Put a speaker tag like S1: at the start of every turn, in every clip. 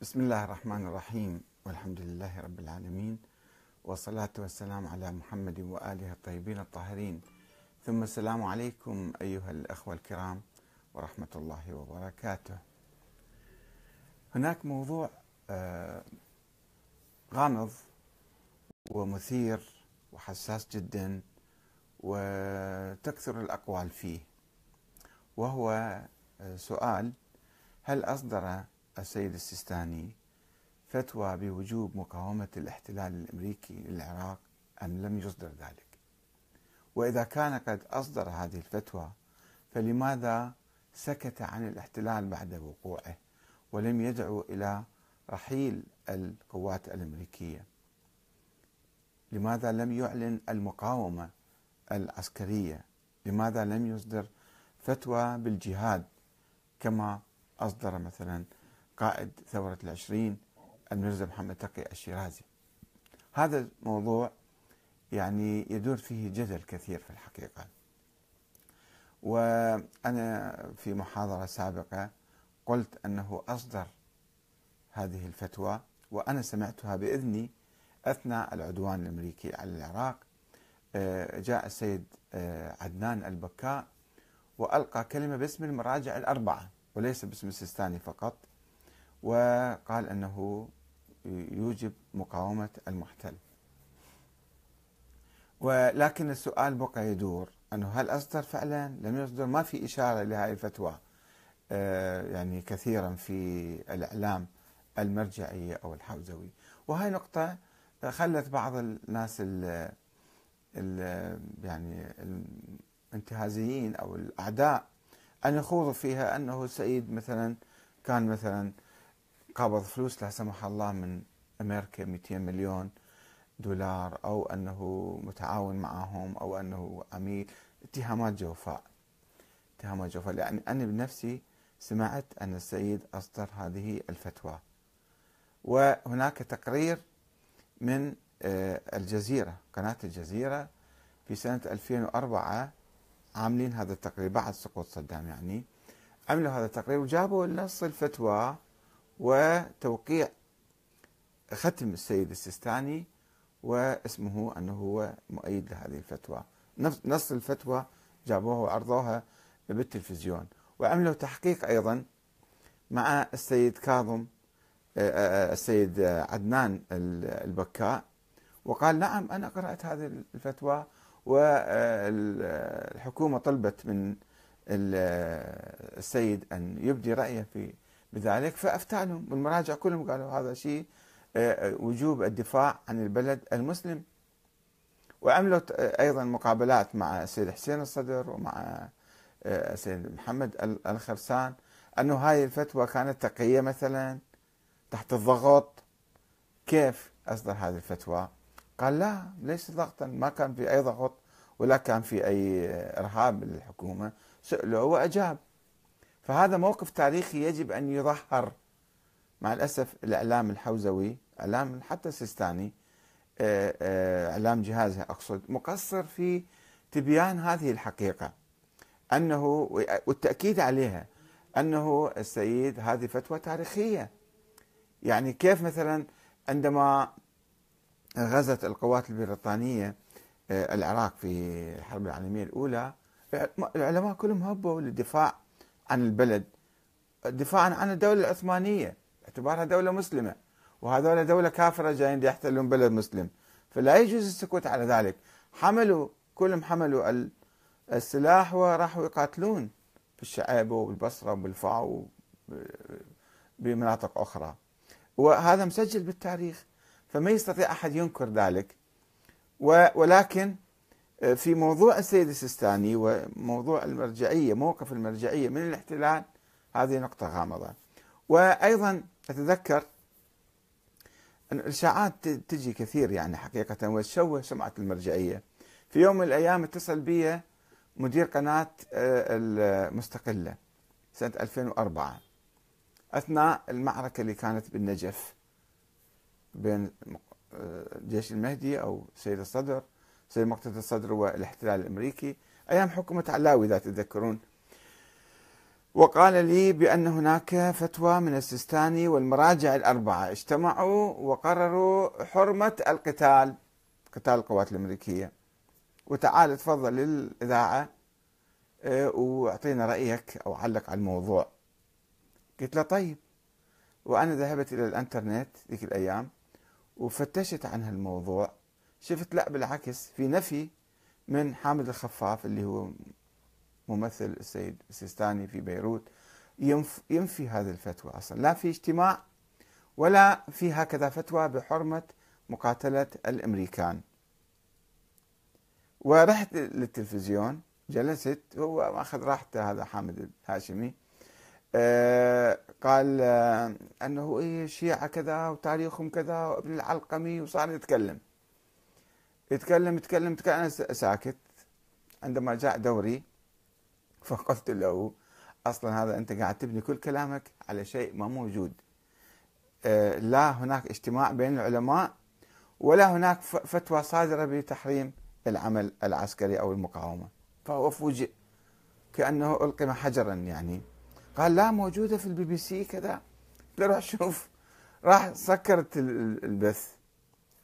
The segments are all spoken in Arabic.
S1: بسم الله الرحمن الرحيم والحمد لله رب العالمين والصلاة والسلام على محمد وآله الطيبين الطاهرين. ثم السلام عليكم أيها الأخوة الكرام ورحمة الله وبركاته. هناك موضوع آه، غامض ومثير وحساس جدا وتكثر الأقوال فيه وهو آه، سؤال هل أصدر السيد السيستاني فتوى بوجوب مقاومة الاحتلال الأمريكي للعراق أم لم يصدر ذلك. وإذا كان قد أصدر هذه الفتوى فلماذا سكت عن الاحتلال بعد وقوعه ولم يدعو إلى رحيل القوات الأمريكية؟ لماذا لم يعلن المقاومة العسكرية؟ لماذا لم يصدر فتوى بالجهاد كما أصدر مثلا قائد ثورة العشرين الميرزا محمد تقي الشيرازي. هذا الموضوع يعني يدور فيه جدل كثير في الحقيقة. وأنا في محاضرة سابقة قلت أنه أصدر هذه الفتوى وأنا سمعتها بإذني أثناء العدوان الأمريكي على العراق. آه، جاء السيد آه، عدنان البكاء وألقى كلمة باسم المراجع الأربعة وليس باسم السيستاني فقط. وقال أنه يوجب مقاومة المحتل. ولكن السؤال بقى يدور أنه هل أصدر فعلا؟ لم يصدر. ما في إشارة لهذه الفتوى آه، يعني كثيرا في الإعلام المرجعية أو الحوزوي. وهي نقطة خلت بعض الناس ال ال يعني الانتهازيين أو الأعداء أن يخوضوا فيها أنه السيد مثلا كان مثلا قابض فلوس لا سمح الله من أمريكا 200 مليون دولار أو أنه متعاون معهم أو أنه عميل. اتهامات جوفاء. اتهامات جوفاء. لأن أنا بنفسي سمعت أن السيد أصدر هذه الفتوى. وهناك تقرير من آه، الجزيرة قناة الجزيرة في سنة 2004 عاملين هذا التقرير بعد سقوط صدام يعني. عملوا هذا التقرير وجابوا نص الفتوى وتوقيع ختم السيد السيستاني واسمه أنه هو مؤيد لهذه الفتوى. نص الفتوى جابوها وعرضوها بالتلفزيون. وعملوا تحقيق أيضا مع السيد كاظم آه، آه، السيد عدنان البكاء وقال نعم أنا قرأت هذه الفتوى والحكومة طلبت من السيد أن يبدي رأيه في بذلك فافتى لهم والمراجع كلهم قالوا هذا شيء آه، وجوب الدفاع عن البلد المسلم. وعملوا أيضا مقابلات مع السيد حسين الصدر ومع آه، السيد محمد الخرسان. أنه هاي الفتوى كانت تقية مثلا تحت الضغط. كيف أصدر هذه الفتوى؟ قال لا ليس ضغطا. ما كان في أي ضغط ولا كان في أي إرهاب للحكومة. سألوه وأجاب. فهذا موقف تاريخي يجب أن يظهر. مع الأسف الإعلام الحوزوي إعلام حتى السيستاني آه، آه، إعلام جهازها أقصد مقصر في تبيان هذه الحقيقة. أنه والتأكيد عليها أنه السيد هذه فتوى تاريخية. يعني كيف مثلا عندما غزت القوات البريطانية آه، العراق في الحرب العالمية الأولى العلماء كلهم هبوا للدفاع عن البلد دفاعا عن الدولة العثمانية باعتبارها دولة مسلمة. وهذول دولة كافرة جايين يحتلون بلد مسلم. فلا يجوز السكوت على ذلك. حملوا كلهم حملوا السلاح وراحوا يقاتلون في الشعيبه وبالبصرة وبالفاو بمناطق أخرى. وهذا مسجل بالتاريخ فما يستطيع أحد ينكر ذلك. ولكن في موضوع السيد السيستاني وموضوع المرجعية موقف المرجعية من الاحتلال هذه نقطة غامضة. وأيضا أتذكر أن الاشاعات تجي كثير يعني حقيقة وتشوه سمعه المرجعية. في يوم من الأيام اتصل بي مدير قناة آه، المستقلة سنة 2004 أثناء المعركة اللي كانت بالنجف بين جيش المهدي أو سيد الصدر سيد مقتدى الصدر والاحتلال الأمريكي أيام حكومة علاوي اذا تتذكرون وقال لي بأن هناك فتوى من السيستاني والمراجع الأربعة اجتمعوا وقرروا حرمة القتال قتال القوات الأمريكية. وتعال تفضل للإذاعة آه، وأعطينا رأيك أو علق على الموضوع. قلت له طيب. وأنا ذهبت إلى الأنترنت ذيك الأيام وفتشت عن هالموضوع. شفت؟ لا بالعكس. في نفي من حامد الخفاف اللي هو ممثل السيد السيستاني في بيروت ينفي هذه الفتوى أصلا. لا في اجتماع ولا في هكذا فتوى بحرمة مقاتلة الأمريكان. ورحت للتلفزيون جلست هو أخذ راحته هذا حامد الهاشمي. آه قال آه أنه إيه الشيعه كذا وتاريخهم كذا وابن العلقمي وصار يتكلم. يتكلم يتكلم يتكلم. أنا ساكت. عندما جاء دوري فقلت له أصلا هذا أنت قاعد تبني كل كلامك على شيء ما موجود. آه، لا هناك اجتماع بين العلماء ولا هناك فتوى صادرة بتحريم العمل العسكري أو المقاومة. فهو فوجئ كأنه ألقم حجرا يعني. قال لا موجودة في البي بي سي كذا. روح شوف راح سكرت البث.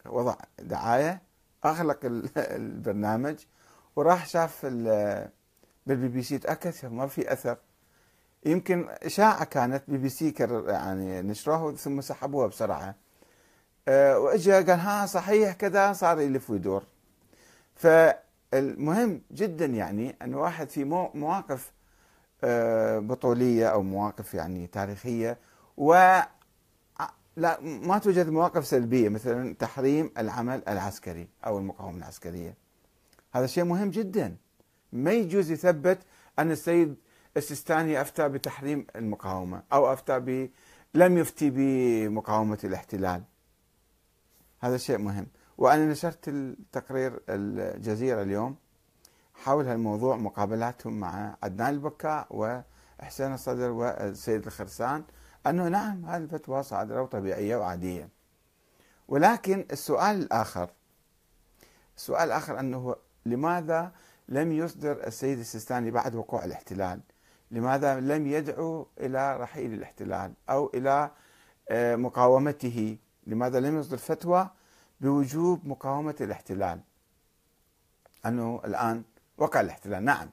S1: وضع دعاية. أغلق البرنامج وراح شاف بالبي بي سي تأكد ما في أثر. يمكن إشاعة كانت بي بي سي يعني نشروها ثم سحبوها بسرعة. أه وإجا قال ها صحيح كذا صار يلف ويدور. فالمهم جدا يعني إن واحد في مواقف أه بطولية أو مواقف يعني تاريخية و لا ما توجد مواقف سلبية مثلا تحريم العمل العسكري أو المقاومة العسكرية. هذا شيء مهم جدا. ما يجوز يثبت أن السيد السيستاني أفتى بتحريم المقاومة أو أفتى ب لم يفتي بمقاومة الاحتلال. هذا شيء مهم. وأنا نشرت التقرير الجزيرة اليوم حول هالموضوع مقابلاتهم مع عدنان البكاء وحسين الصدر والسيد الخرسان. أنه نعم هذه الفتوى صادرة وطبيعية وعادية ولكن السؤال الآخر السؤال الآخر أنه لماذا لم يصدر السيد السيستاني بعد وقوع الاحتلال؟ لماذا لم يدعو إلى رحيل الاحتلال أو إلى آه، مقاومته؟ لماذا لم يصدر فتوى بوجوب مقاومة الاحتلال؟ أنه الآن وقع الاحتلال. نعم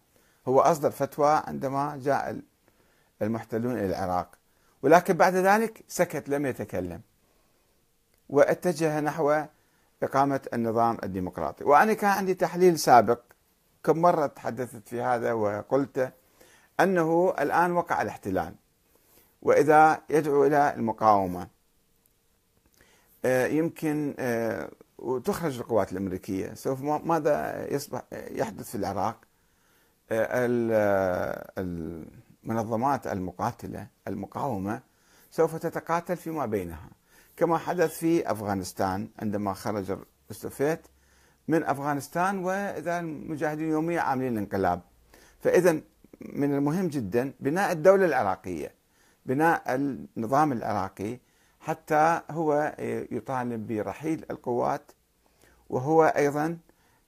S1: هو أصدر فتوى عندما جاء المحتلون إلى العراق. ولكن بعد ذلك سكت لم يتكلم. واتجه نحو إقامة النظام الديمقراطي. وأنا كان عندي تحليل سابق كم مرة تحدثت في هذا وقلت أنه الآن وقع الاحتلال. وإذا يدعو إلى المقاومة آه، يمكن آه، وتخرج القوات الأمريكية. سوف ماذا يصبح يحدث في العراق؟ آه، المنظمات المقاتلة المقاومة سوف تتقاتل فيما بينها كما حدث في أفغانستان عندما خرج السوفيت من أفغانستان وإذا المجاهدين يوميا عاملين انقلاب. فاذا من المهم جدا بناء الدولة العراقية بناء النظام العراقي حتى هو يطالب برحيل القوات وهو أيضا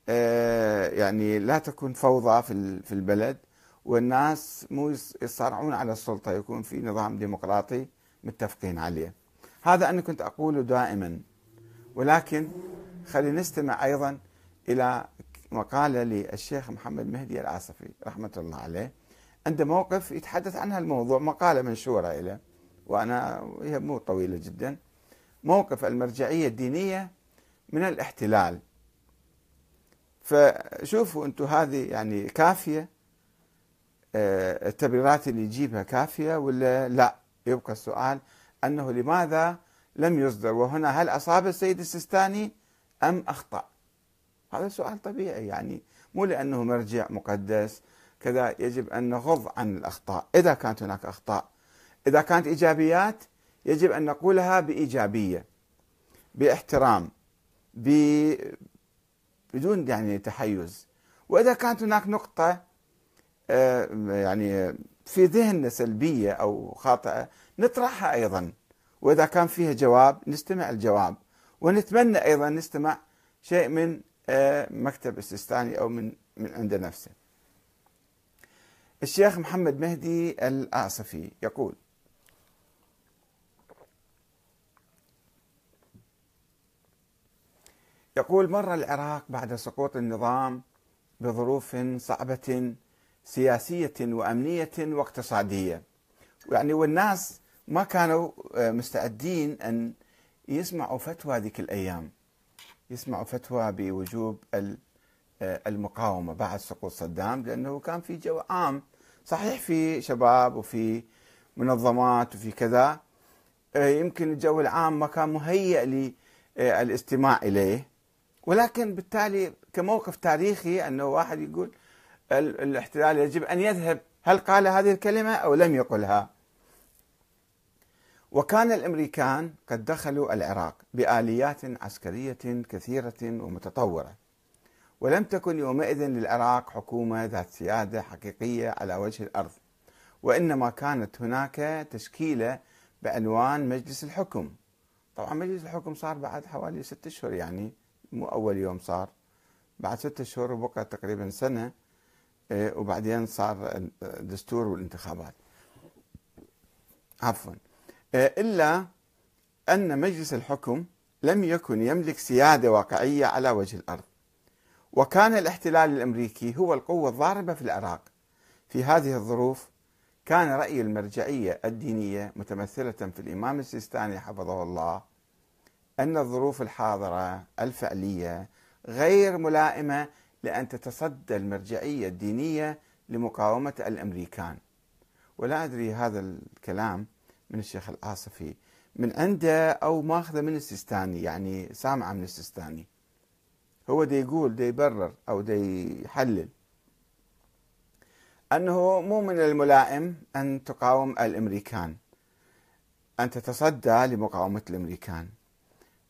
S1: آه، يعني لا تكون فوضى في البلد. والناس مو يصارعون على السلطة يكون في نظام ديمقراطي متفقين عليه. هذا أنا كنت أقوله دائما. ولكن خلينا نستمع أيضا إلى مقالة للشيخ محمد مهدي العاصفي رحمة الله عليه. عنده موقف يتحدث عن هالموضوع مقالة منشورة له وأنا هي مو طويلة جدا. موقف المرجعية الدينية من الاحتلال. فشوفوا أنتم هذه يعني كافية. التبريرات اللي يجيبها كافية ولا لا؟ يبقى السؤال أنه لماذا لم يصدر؟ وهنا هل أصاب السيد السيستاني أم أخطأ؟ هذا سؤال طبيعي يعني مو لأنه مرجع مقدس. كذا يجب أن نغض عن الأخطاء. إذا كانت هناك أخطاء إذا كانت إيجابيات يجب أن نقولها بإيجابية بإحترام. بدون يعني تحيز. وإذا كانت هناك نقطة آه، يعني في ذهننا سلبية أو خاطئة نطرحها أيضا. وإذا كان فيها جواب نستمع الجواب. ونتمنى أيضا نستمع شيء من مكتب السيستاني أو من من عند نفسه. الشيخ محمد مهدي الآصفي يقول يقول مر العراق بعد سقوط النظام بظروف صعبة سياسية وأمنية واقتصادية. يعني والناس ما كانوا مستعدين أن يسمعوا فتوى ذيك الأيام. يسمعوا فتوى بوجوب المقاومة بعد سقوط صدام لأنه كان في جو عام. صحيح في شباب وفي منظمات وفي كذا. يمكن الجو العام ما كان مهيئ للاستماع إليه. ولكن بالتالي كموقف تاريخي أنه واحد يقول الاحتلال يجب أن يذهب. هل قال هذه الكلمة أو لم يقلها؟ وكان الأمريكان قد دخلوا العراق بآليات عسكرية كثيرة ومتطورة. ولم تكن يومئذ للعراق حكومة ذات سيادة حقيقية على وجه الأرض وإنما كانت هناك تشكيلة بعنوان مجلس الحكم. طبعا مجلس الحكم صار بعد حوالي ستة اشهر يعني مو أول يوم صار بعد ستة اشهر وبقى تقريبا إيه، وبعدين صار الدستور والانتخابات. عفوا. إيه، إلا أن مجلس الحكم لم يكن يملك سيادة واقعية على وجه الأرض. وكان الاحتلال الأمريكي هو القوة الضاربة في العراق. في هذه الظروف كان رأي المرجعية الدينية متمثلة في الإمام السيستاني حفظه الله أن الظروف الحاضرة الفعلية غير ملائمة لأن تتصدى المرجعية الدينية لمقاومة الأمريكان. ولا أدري هذا الكلام من الشيخ الآصفي. من عنده أو ماخذه من السيستاني يعني سامعه من السيستاني. هو دي يقول دي يبرر أو دي يحلل. أنه مو من الملائم أن تقاوم الأمريكان أن تتصدى لمقاومة الأمريكان.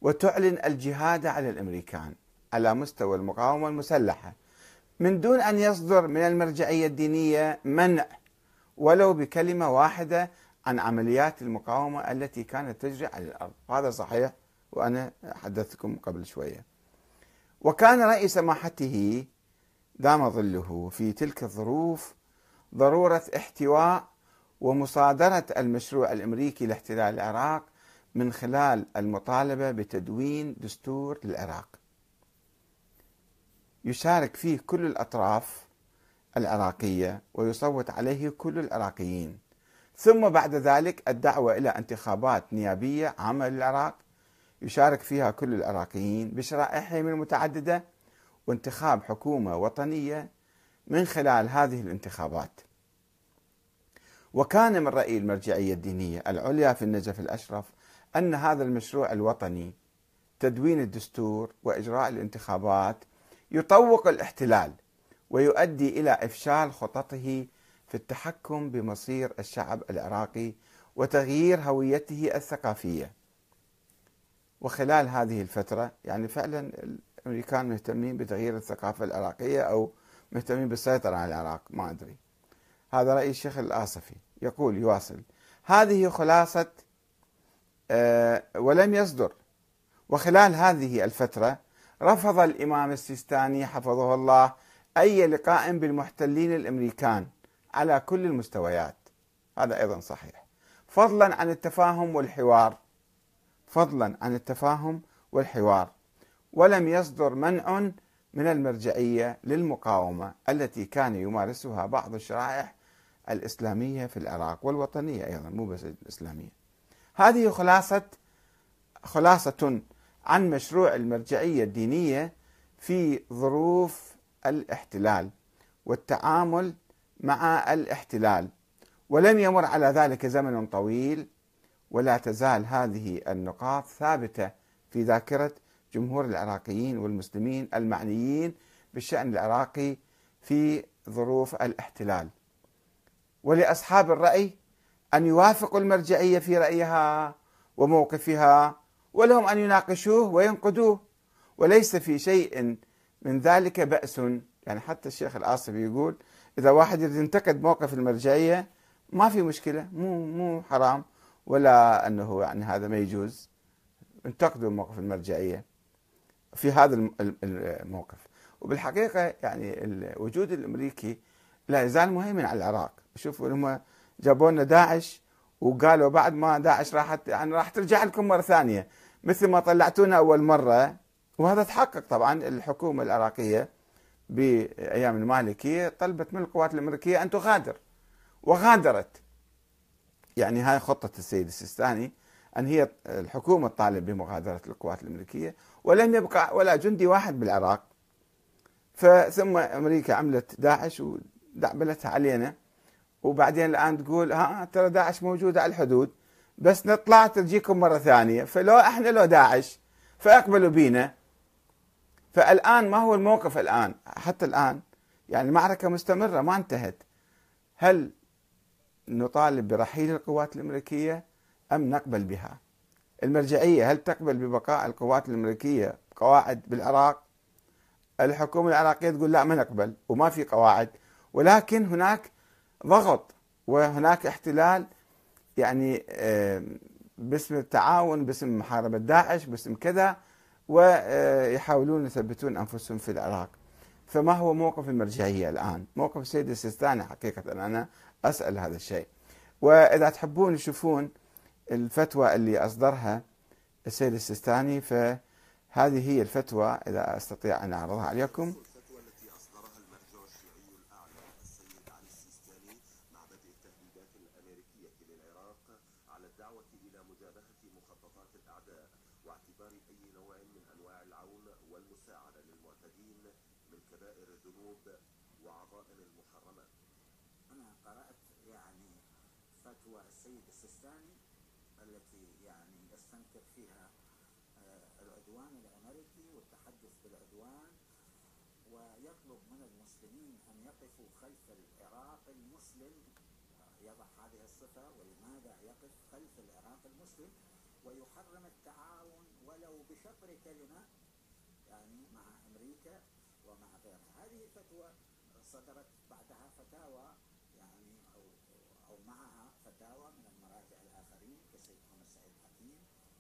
S1: وتعلن الجهاد على الأمريكان. على مستوى المقاومة المسلحة. من دون أن يصدر من المرجعية الدينية منع ولو بكلمة واحدة عن عمليات المقاومة التي كانت تجري على الأرض. هذا صحيح وأنا حدثتكم قبل شوية. وكان رأي سماحته دام ظله في تلك الظروف ضرورة احتواء ومصادرة المشروع الأمريكي لاحتلال العراق من خلال المطالبة بتدوين دستور للعراق. يشارك فيه كل الأطراف العراقية ويصوت عليه كل العراقيين. ثم بعد ذلك الدعوة إلى انتخابات نيابية عامة للعراق يشارك فيها كل العراقيين بشرائحهم المتعددة وانتخاب حكومة وطنية من خلال هذه الانتخابات. وكان من رأي المرجعية الدينية العليا في النجف الأشرف أن هذا المشروع الوطني تدوين الدستور وإجراء الانتخابات يطوق الاحتلال ويؤدي إلى إفشال خططه في التحكم بمصير الشعب العراقي وتغيير هويته الثقافية. وخلال هذه الفترة يعني فعلا الأمريكان مهتمين بتغيير الثقافة العراقية أو مهتمين بالسيطرة على العراق ما أدري. هذا رأي الشيخ الآصفي يقول يواصل هذه خلاصة أه ولم يصدر وخلال هذه الفترة رفض الإمام السيستاني حفظه الله أي لقاء بالمحتلين الأمريكان على كل المستويات. هذا أيضا صحيح. فضلا عن التفاهم والحوار. فضلا عن التفاهم والحوار. ولم يصدر منع من المرجعية للمقاومة التي كان يمارسها بعض الشرائح الإسلامية في العراق والوطنية أيضا مو بس الإسلامية. هذه خلاصه خلاصة عن مشروع المرجعية الدينية في ظروف الاحتلال والتعامل مع الاحتلال. ولم يمر على ذلك زمن طويل ولا تزال هذه النقاط ثابتة في ذاكرة جمهور العراقيين والمسلمين المعنيين بالشأن العراقي في ظروف الاحتلال. ولأصحاب الرأي أن يوافقوا المرجعية في رأيها وموقفها ولهم أن يناقشوه وينقدوه. وليس في شيء من ذلك بأس. يعني حتى الشيخ الآصفي يقول إذا واحد ينتقد موقف المرجعية ما في مشكلة مو مو حرام ولا أنه يعني هذا ما يجوز. انتقدوا موقف المرجعية في هذا الموقف. وبالحقيقة يعني الوجود الأمريكي لا يزال مهيمن على العراق. شوفوا هم جابوا لنا داعش وقالوا بعد ما داعش راحت يعني راح ترجع لكم مرة ثانية. مثل ما طلعتونا أول مرة وهذا تحقق طبعا الحكومة العراقية بأيام المالكية طلبت من القوات الأمريكية أن تغادر. وغادرت. يعني هاي خطة السيد السيستاني أن هي الحكومة تطالب بمغادرة القوات الأمريكية. ولم يبقى ولا جندي واحد بالعراق. فثم أمريكا عملت داعش ودعبلتها علينا. وبعدين الآن تقول ها ترى داعش موجوده على الحدود. بس نطلع تجيكم مرة ثانية. فلو إحنا لو داعش فاقبلوا بينا. فالآن ما هو الموقف الآن. حتى الآن يعني المعركه مستمرة ما انتهت. هل نطالب برحيل القوات الأمريكية أم نقبل بها؟ المرجعية هل تقبل ببقاء القوات الأمريكية قواعد بالعراق؟ الحكومة العراقية تقول لا ما نقبل وما في قواعد. ولكن هناك ضغط وهناك احتلال يعني باسم التعاون باسم محاربة داعش باسم كذا ويحاولون يثبتون أنفسهم في العراق. فما هو موقف المرجعية الآن؟ موقف السيد السيستاني حقيقة أنا أسأل هذا الشيء. وإذا تحبون تشوفون الفتوى اللي أصدرها السيد السيستاني فهذه هي الفتوى إذا أستطيع أن أعرضها عليكم.
S2: الثاني التي يعني يستنكر فيها آه، العدوان الأمريكي والتحدث بالعدوان ويطلب من المسلمين أن يقفوا خلف العراق المسلم. آه، يضع هذه الصفة ولماذا يقف خلف العراق المسلم؟ ويحرم التعاون ولو بشطر كلمة يعني مع أمريكا ومع غيرها. هذه الفتوى صدرت بعدها فتاوى يعني أو, أو معها فتاوى من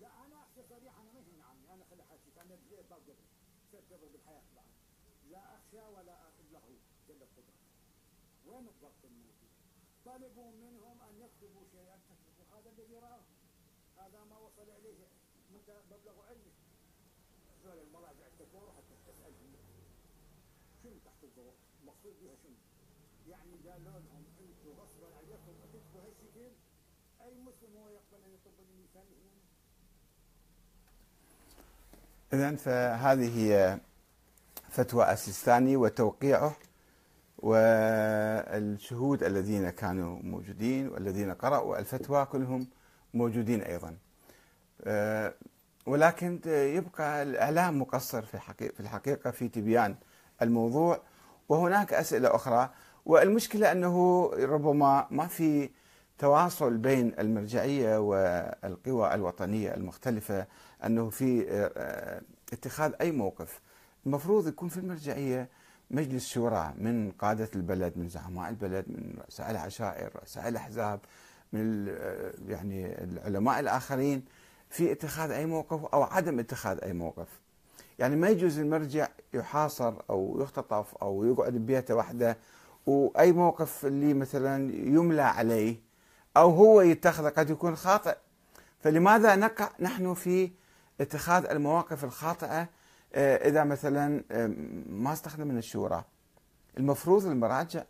S3: لا أنا أخشى صريحة أنا ما عني أنا خلي حاجتك أنا باب قبل قبل بالحياة بعد. لا أخشى ولا إلا هو جل القدرة. وين الضغط الموجود؟ طلبوا منهم أن يكتبوا شيئا هذا الذي رآه. هذا ما وصل إليه مبلغ علمه. هذول المراجع الكبار حتى تسألهم شنو؟ تحت الضوء؟ المقصود بها شنو؟ يعني قالوا لهم أنتم غصبا عليكم تكتبوا هالشكل. أي مسلم هو يقبل أن يطب الانسان هنا
S1: اذا فهذه هي فتوى السيستاني وتوقيعه والشهود الذين كانوا موجودين والذين قرأوا الفتوى كلهم موجودين أيضا. ولكن يبقى الإعلام مقصر في الحقيقة في تبيان الموضوع. وهناك أسئلة أخرى. والمشكلة أنه ربما ما في تواصل بين المرجعية والقوى الوطنية المختلفة أنه في آه، اتخاذ أي موقف. المفروض يكون في المرجعية مجلس شورى من قادة البلد من زعماء البلد من رؤساء العشائر رؤساء الأحزاب من يعني العلماء الآخرين في اتخاذ أي موقف أو عدم اتخاذ أي موقف. يعني ما يجوز المرجع يحاصر أو يختطف أو يقعد ببيته وحده وأي موقف اللي مثلا يملى عليه أو هو يتخذه قد يكون خاطئ. فلماذا نقع نحن في اتخاذ المواقف الخاطئة؟ آه، إذا مثلا آه، ما استخدمنا الشورى. المفروض المراجع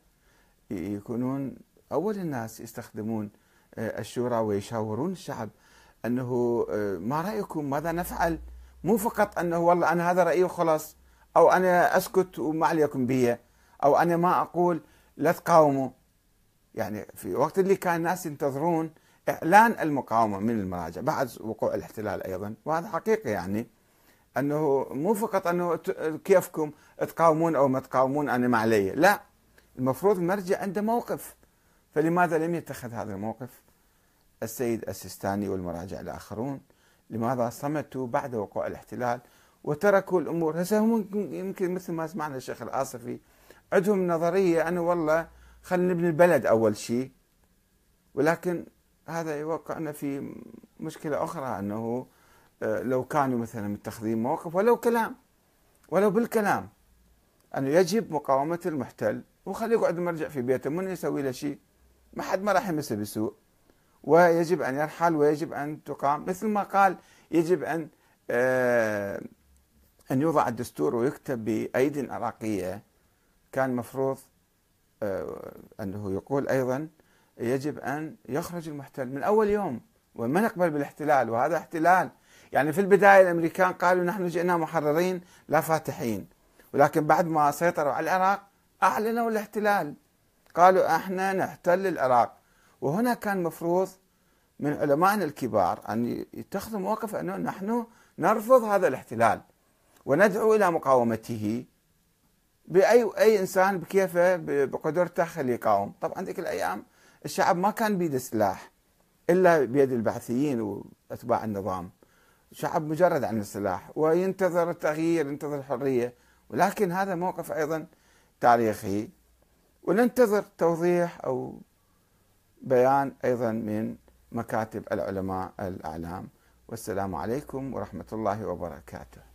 S1: يكونون أول الناس يستخدمون آه، الشورى ويشاورون الشعب أنه ما رأيكم؟ ماذا نفعل؟ مو فقط أنه والله أنا هذا رأيي وخلاص أو أنا أسكت وما عليكم بي أو أنا ما أقول لا تقاوموا. يعني في وقت اللي كان الناس ينتظرون إعلان المقاومة من المراجع بعد وقوع الاحتلال أيضا. وهذا حقيقه يعني أنه مو فقط أنه كيفكم تقاومون أو ما تقاومون أنا ما علي. لا المفروض المرجع عنده موقف. فلماذا لم يتخذ هذا الموقف؟ السيد السيستاني والمراجع الآخرون. لماذا صمتوا بعد وقوع الاحتلال وتركوا الأمور؟ هسه هم يمكن مثل ما سمعنا الشيخ الآصفي عندهم نظرية. أنه والله خلينا نبني البلد أول شيء ولكن هذا يوقعنا في مشكلة أخرى أنه آه، لو كانوا مثلا متخذين موقف ولو كلام ولو بالكلام أنه يجب مقاومة المحتل وخليه يقعد المرجع في بيته من يسوي له شيء؟ ما حد ما راح يمسه بسوء. ويجب أن يرحل ويجب أن تقام. مثل ما قال يجب أن آه، أن يوضع الدستور ويكتب بأيد عراقية. كان مفروض أنه يقول أيضا يجب أن يخرج المحتل من أول يوم وما نقبل بالاحتلال وهذا احتلال. يعني في البداية الأمريكان قالوا نحن جئنا محررين لا فاتحين ولكن بعد ما سيطروا على العراق أعلنوا الاحتلال. قالوا إحنا نحتل العراق. وهنا كان مفروض من علمائنا الكبار أن يتخذوا موقف أنه نحن نرفض هذا الاحتلال وندعو إلى مقاومته. بأي أي إنسان بكيفه بقدرته خليه يقاوم. طبعا ذيك الأيام الشعب ما كان بيده سلاح إلا بيد البعثيين وأتباع النظام. شعب مجرد عن السلاح وينتظر التغيير ينتظر الحرية. ولكن هذا موقف أيضا تاريخي. وننتظر توضيح أو بيان أيضا من مكاتب العلماء الأعلام. والسلام عليكم ورحمة الله وبركاته.